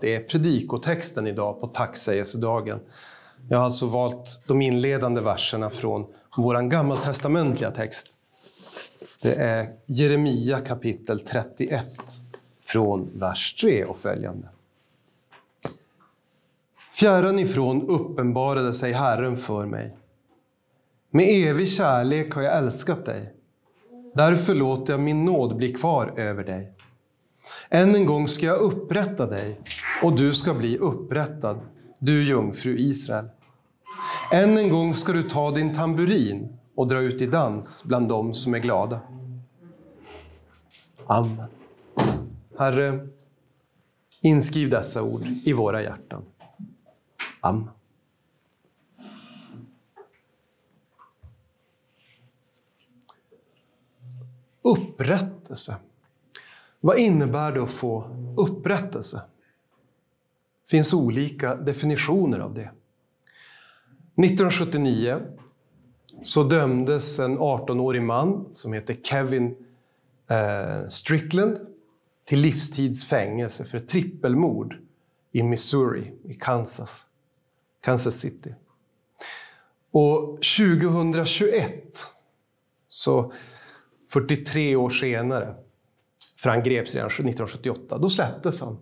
Det är predikotexten idag på tacksägelsedagen. Jag har alltså valt de inledande verserna från vår gammaltestamentliga text. Det är Jeremia kapitel 31 från vers 3 och följande. Fjärran ifrån uppenbarade sig Herren för mig. Med evig kärlek har jag älskat dig. Därför låter jag min nåd bli kvar över dig. Än en gång ska jag upprätta dig och du ska bli upprättad, du jungfru Israel. Än en gång ska du ta din tamburin och dra ut i dans bland dem som är glada. Amen. Herre, inskriv dessa ord i våra hjärtan. Amen. Upprättelse. Vad innebär det att få upprättelse? Det finns olika definitioner av det. 1979 så dömdes en 18-årig man som heter Kevin eh, Strickland till livstidsfängelse för ett trippelmord i Missouri, i Kansas, Kansas City. Och 2021, så 43 år senare, för han greps redan 1978, då släpptes han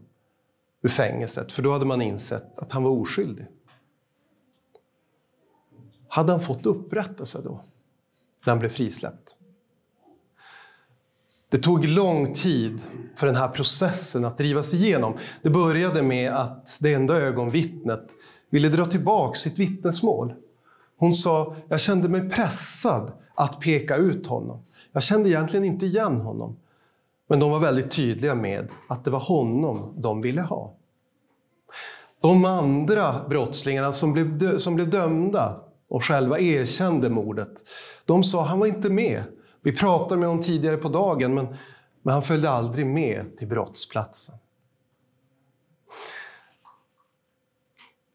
ur fängelset, för då hade man insett att han var oskyldig. Hade han fått upprättelse då, när han blev frisläppt? Det tog lång tid för den här processen att drivas igenom. Det började med att det enda ögonvittnet ville dra tillbaka sitt vittnesmål. Hon sa, jag kände mig pressad att peka ut honom. Jag kände egentligen inte igen honom. Men de var väldigt tydliga med att det var honom de ville ha. De andra brottslingarna som blev, som blev dömda och själva erkände mordet, de sa han var inte med. Vi pratade med honom tidigare på dagen, men, men han följde aldrig med till brottsplatsen.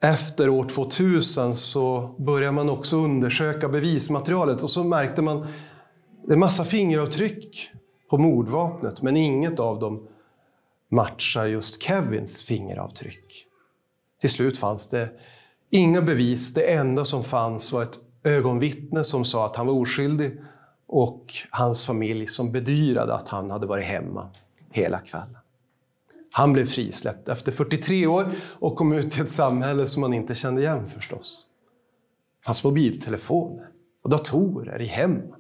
Efter år 2000 så började man också undersöka bevismaterialet och så märkte man en massa fingeravtryck på mordvapnet, men inget av dem matchar just Kevins fingeravtryck. Till slut fanns det inga bevis. Det enda som fanns var ett ögonvittne som sa att han var oskyldig och hans familj som bedyrade att han hade varit hemma hela kvällen. Han blev frisläppt efter 43 år och kom ut till ett samhälle som han inte kände igen förstås. Det fanns mobiltelefoner och datorer i hemmen.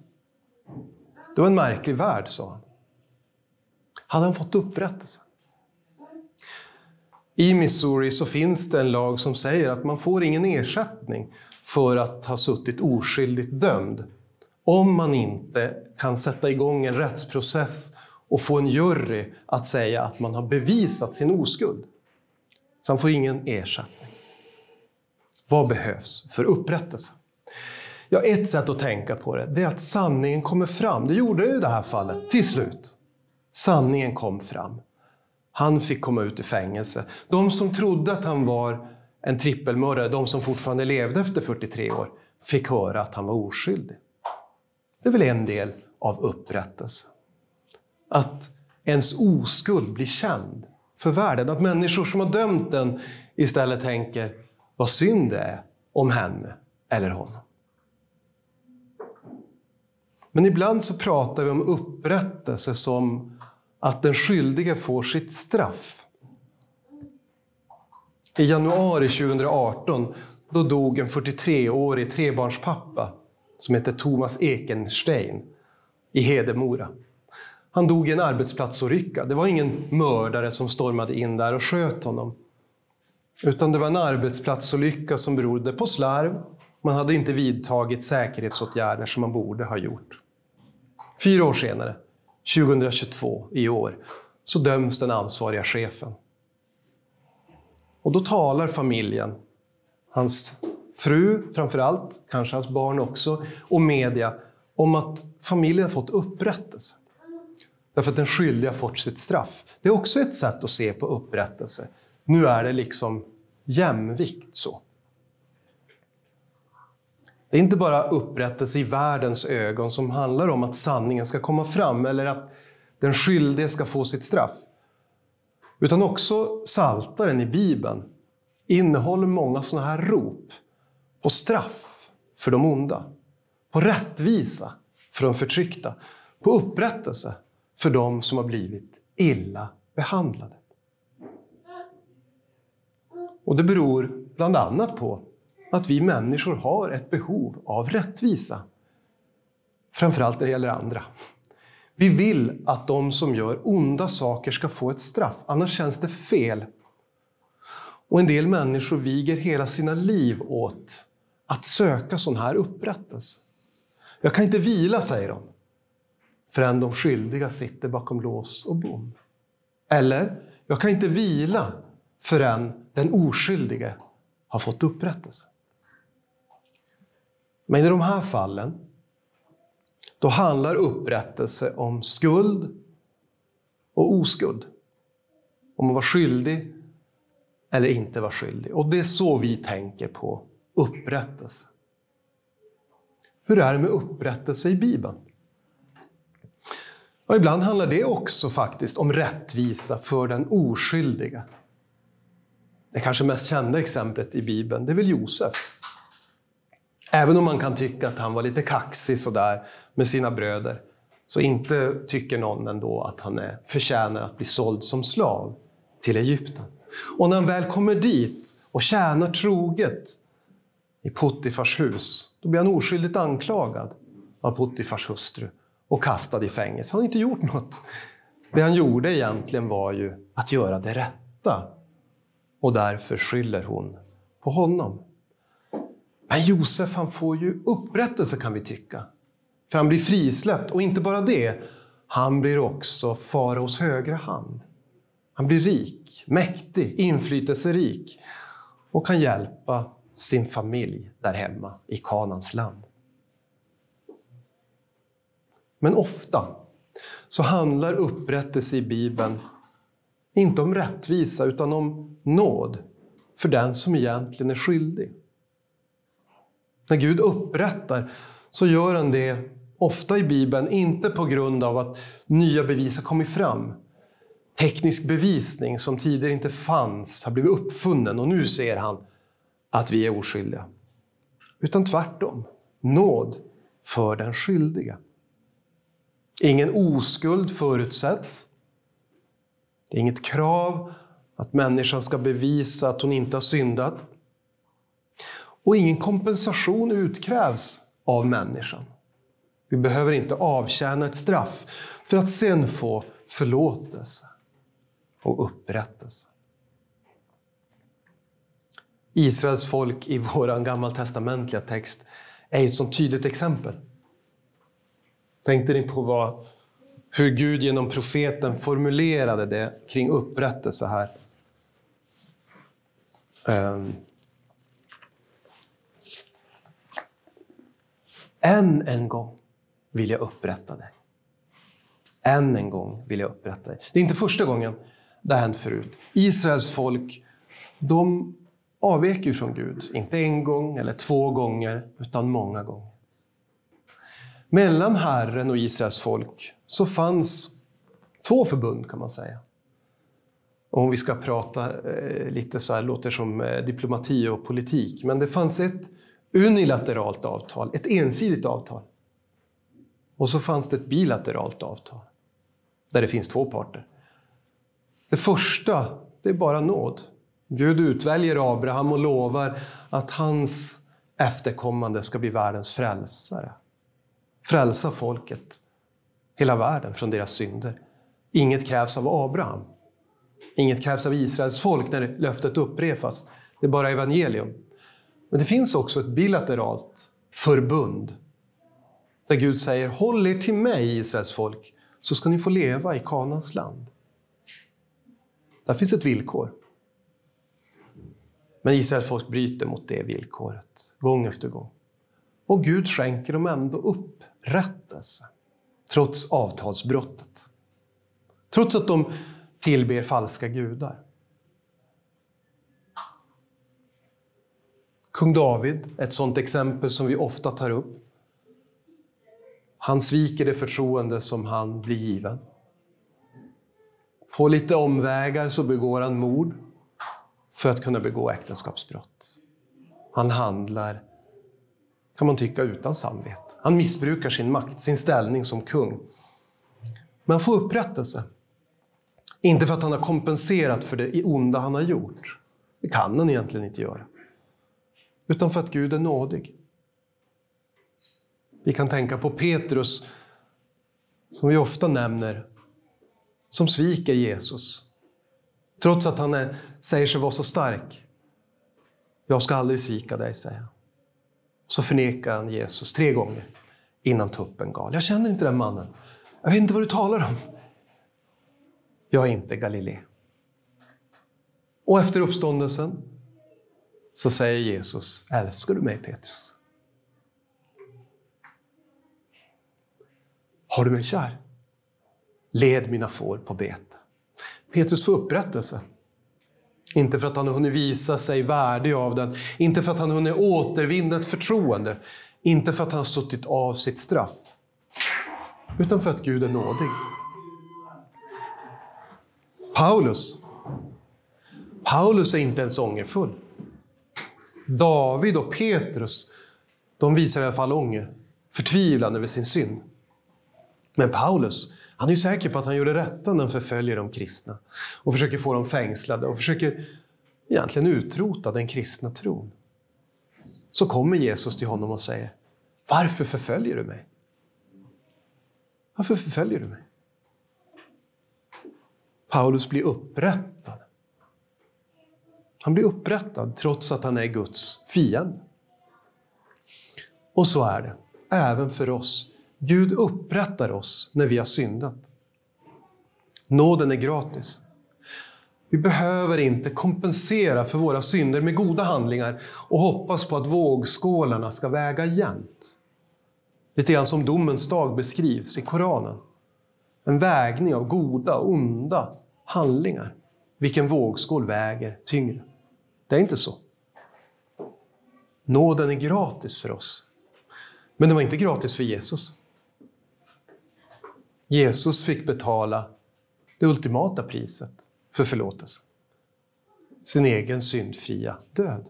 Det var en märklig värld, sa han. Hade han fått upprättelse? I Missouri så finns det en lag som säger att man får ingen ersättning för att ha suttit oskyldigt dömd om man inte kan sätta igång en rättsprocess och få en jury att säga att man har bevisat sin oskuld. Så han får ingen ersättning. Vad behövs för upprättelse? Ja, ett sätt att tänka på det, det är att sanningen kommer fram. Det gjorde det i det här fallet, till slut. Sanningen kom fram. Han fick komma ut i fängelse. De som trodde att han var en trippelmördare, de som fortfarande levde efter 43 år, fick höra att han var oskyldig. Det är väl en del av upprättelse. Att ens oskuld blir känd för världen. Att människor som har dömt den istället tänker, vad synd det är om henne eller honom. Men ibland så pratar vi om upprättelse som att den skyldige får sitt straff. I januari 2018 då dog en 43-årig trebarnspappa som hette Thomas Ekenstein i Hedemora. Han dog i en arbetsplatsolycka. Det var ingen mördare som stormade in där och sköt honom. Utan det var en arbetsplatsolycka som berodde på slarv. Man hade inte vidtagit säkerhetsåtgärder som man borde ha gjort. Fyra år senare, 2022, i år, så döms den ansvariga chefen. Och då talar familjen, hans fru framför allt, kanske hans barn också, och media om att familjen har fått upprättelse. Därför att den skyldiga har fått sitt straff. Det är också ett sätt att se på upprättelse. Nu är det liksom jämvikt så. Det är inte bara upprättelse i världens ögon som handlar om att sanningen ska komma fram eller att den skyldige ska få sitt straff. Utan också Saltaren i Bibeln innehåller många sådana här rop på straff för de onda, på rättvisa för de förtryckta, på upprättelse för de som har blivit illa behandlade. Och det beror bland annat på att vi människor har ett behov av rättvisa. Framförallt när det gäller andra. Vi vill att de som gör onda saker ska få ett straff, annars känns det fel. Och en del människor viger hela sina liv åt att söka sån här upprättelse. Jag kan inte vila, säger de, förrän de skyldiga sitter bakom lås och bom. Eller, jag kan inte vila förrän den oskyldige har fått upprättelse. Men i de här fallen, då handlar upprättelse om skuld och oskuld. Om att vara skyldig eller inte vara skyldig. Och det är så vi tänker på upprättelse. Hur är det med upprättelse i Bibeln? Och ibland handlar det också faktiskt om rättvisa för den oskyldiga. Det kanske mest kända exemplet i Bibeln, det är väl Josef. Även om man kan tycka att han var lite kaxig sådär med sina bröder, så inte tycker någon ändå att han är, förtjänar att bli såld som slav till Egypten. Och när han väl kommer dit och tjänar troget i Puttifars hus, då blir han oskyldigt anklagad av Puttifars hustru och kastad i fängelse. Han har inte gjort något. Det han gjorde egentligen var ju att göra det rätta. Och därför skyller hon på honom. Men Josef han får ju upprättelse kan vi tycka. För han blir frisläppt och inte bara det, han blir också faraos högra hand. Han blir rik, mäktig, inflytelserik och kan hjälpa sin familj där hemma i Kanans land. Men ofta så handlar upprättelse i Bibeln inte om rättvisa utan om nåd för den som egentligen är skyldig. När Gud upprättar så gör han det ofta i Bibeln, inte på grund av att nya bevis har kommit fram. Teknisk bevisning som tidigare inte fanns har blivit uppfunnen och nu ser han att vi är oskyldiga. Utan tvärtom, nåd för den skyldiga. Ingen oskuld förutsätts. Det är inget krav att människan ska bevisa att hon inte har syndat. Och ingen kompensation utkrävs av människan. Vi behöver inte avtjäna ett straff för att sen få förlåtelse och upprättelse. Israels folk i vår gammaltestamentliga text är ett sådant tydligt exempel. Tänkte ni på vad, hur Gud genom profeten formulerade det kring upprättelse här? Um. Än en gång vill jag upprätta dig. Än en gång vill jag upprätta dig. Det är inte första gången det har hänt förut. Israels folk, de avvek ju från Gud. Inte en gång eller två gånger, utan många gånger. Mellan Herren och Israels folk så fanns två förbund kan man säga. Om vi ska prata eh, lite så här, låter som eh, diplomati och politik. Men det fanns ett unilateralt avtal, ett ensidigt avtal. Och så fanns det ett bilateralt avtal, där det finns två parter. Det första, det är bara nåd. Gud utväljer Abraham och lovar att hans efterkommande ska bli världens frälsare. Frälsa folket, hela världen, från deras synder. Inget krävs av Abraham. Inget krävs av Israels folk när löftet upprepas. Det är bara evangelium. Men det finns också ett bilateralt förbund där Gud säger Håll er till mig, Israels folk, så ska ni få leva i Kanans land. Där finns ett villkor. Men Israels folk bryter mot det villkoret, gång efter gång. Och Gud skänker dem ändå upprättelse, trots avtalsbrottet. Trots att de tillber falska gudar. Kung David, ett sådant exempel som vi ofta tar upp. Han sviker det förtroende som han blir given. På lite omvägar så begår han mord för att kunna begå äktenskapsbrott. Han handlar, kan man tycka, utan samvete. Han missbrukar sin makt, sin ställning som kung. Men han får upprättelse. Inte för att han har kompenserat för det onda han har gjort. Det kan han egentligen inte göra. Utan för att Gud är nådig. Vi kan tänka på Petrus, som vi ofta nämner, som sviker Jesus. Trots att han är, säger sig vara så stark. Jag ska aldrig svika dig, säger han. Så förnekar han Jesus tre gånger innan tuppen gal. Jag känner inte den mannen. Jag vet inte vad du talar om. Jag är inte Galilé. Och efter uppståndelsen så säger Jesus, älskar du mig Petrus? Har du mig kär? Led mina får på bete. Petrus får upprättelse. Inte för att han har hunnit visa sig värdig av den, inte för att han har hunnit återvinna ett förtroende, inte för att han har suttit av sitt straff, utan för att Gud är nådig. Paulus, Paulus är inte ens ångerfull. David och Petrus, de visar i alla fall ånger, förtvivlan över sin synd. Men Paulus, han är ju säker på att han gör det rätta när han förföljer de kristna och försöker få dem fängslade och försöker egentligen utrota den kristna tron. Så kommer Jesus till honom och säger Varför förföljer du mig? Varför förföljer du mig? Paulus blir upprättad. Han blir upprättad trots att han är Guds fiende. Och så är det även för oss Gud upprättar oss när vi har syndat. Nåden är gratis. Vi behöver inte kompensera för våra synder med goda handlingar och hoppas på att vågskålarna ska väga jämnt. Lite grann som domens dag beskrivs i Koranen. En vägning av goda och onda handlingar. Vilken vågskål väger tyngre? Det är inte så. Nåden är gratis för oss. Men den var inte gratis för Jesus. Jesus fick betala det ultimata priset för förlåtelse. Sin egen syndfria död.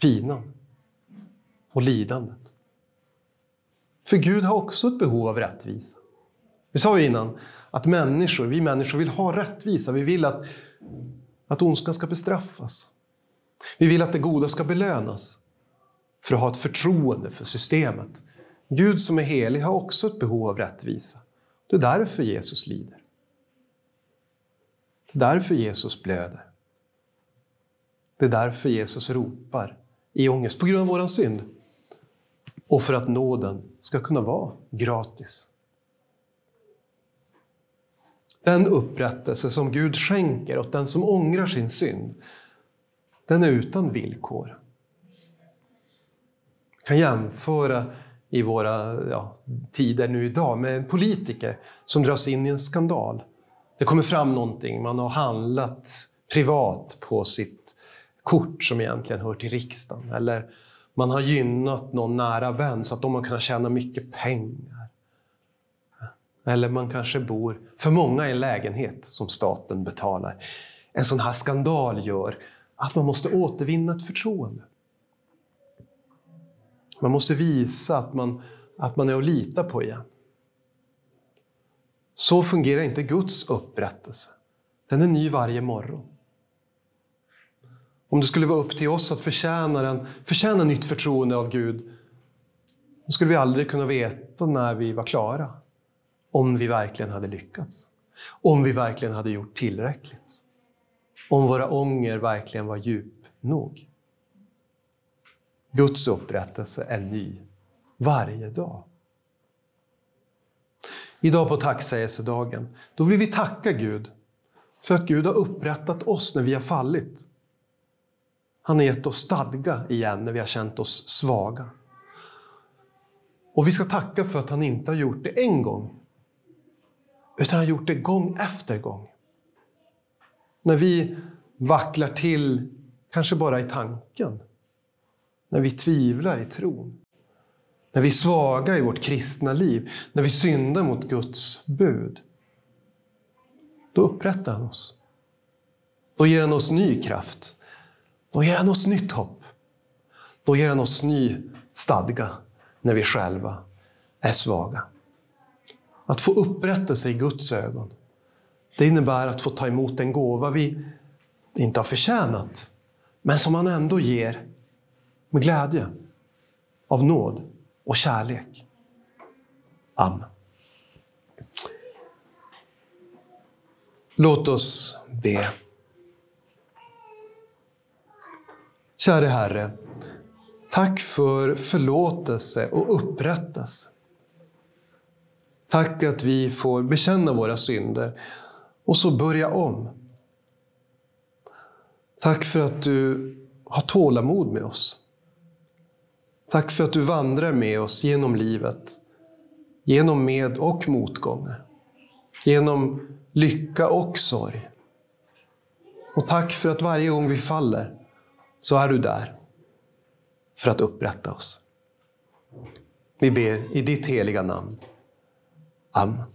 Pinan och lidandet. För Gud har också ett behov av rättvisa. Vi sa ju innan att människor, vi människor vill ha rättvisa. Vi vill att, att ondskan ska bestraffas. Vi vill att det goda ska belönas för att ha ett förtroende för systemet Gud som är helig har också ett behov av rättvisa. Det är därför Jesus lider. Det är därför Jesus blöder. Det är därför Jesus ropar i ångest på grund av vår synd. Och för att nåden ska kunna vara gratis. Den upprättelse som Gud skänker åt den som ångrar sin synd, den är utan villkor. Jag kan jämföra i våra ja, tider nu idag med en politiker som dras in i en skandal. Det kommer fram någonting, man har handlat privat på sitt kort som egentligen hör till riksdagen. Eller man har gynnat någon nära vän så att de har kunnat tjäna mycket pengar. Eller man kanske bor, för många, i en lägenhet som staten betalar. En sån här skandal gör att man måste återvinna ett förtroende. Man måste visa att man, att man är att lita på igen. Så fungerar inte Guds upprättelse. Den är ny varje morgon. Om det skulle vara upp till oss att förtjäna, den, förtjäna nytt förtroende av Gud, då skulle vi aldrig kunna veta när vi var klara. Om vi verkligen hade lyckats. Om vi verkligen hade gjort tillräckligt. Om våra ånger verkligen var djup nog. Guds upprättelse är ny varje dag. Idag på tacksägelsedagen, då vill vi tacka Gud för att Gud har upprättat oss när vi har fallit. Han har gett oss stadga igen när vi har känt oss svaga. Och vi ska tacka för att han inte har gjort det en gång, utan har gjort det gång efter gång. När vi vacklar till, kanske bara i tanken, när vi tvivlar i tron. När vi är svaga i vårt kristna liv, när vi syndar mot Guds bud. då upprättar han oss. Då ger han oss ny kraft. Då ger han oss nytt hopp. Då ger han oss ny stadga när vi själva är svaga. Att få upprättelse i Guds ögon, det innebär att få ta emot en gåva vi inte har förtjänat, men som han ändå ger med glädje, av nåd och kärlek. Amen. Låt oss be. Käre Herre, tack för förlåtelse och upprättelse. Tack att vi får bekänna våra synder och så börja om. Tack för att du har tålamod med oss. Tack för att du vandrar med oss genom livet, genom med och motgångar, genom lycka och sorg. Och tack för att varje gång vi faller så är du där för att upprätta oss. Vi ber i ditt heliga namn. Amen.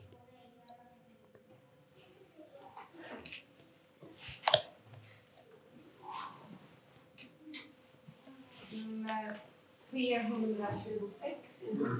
Mm, 326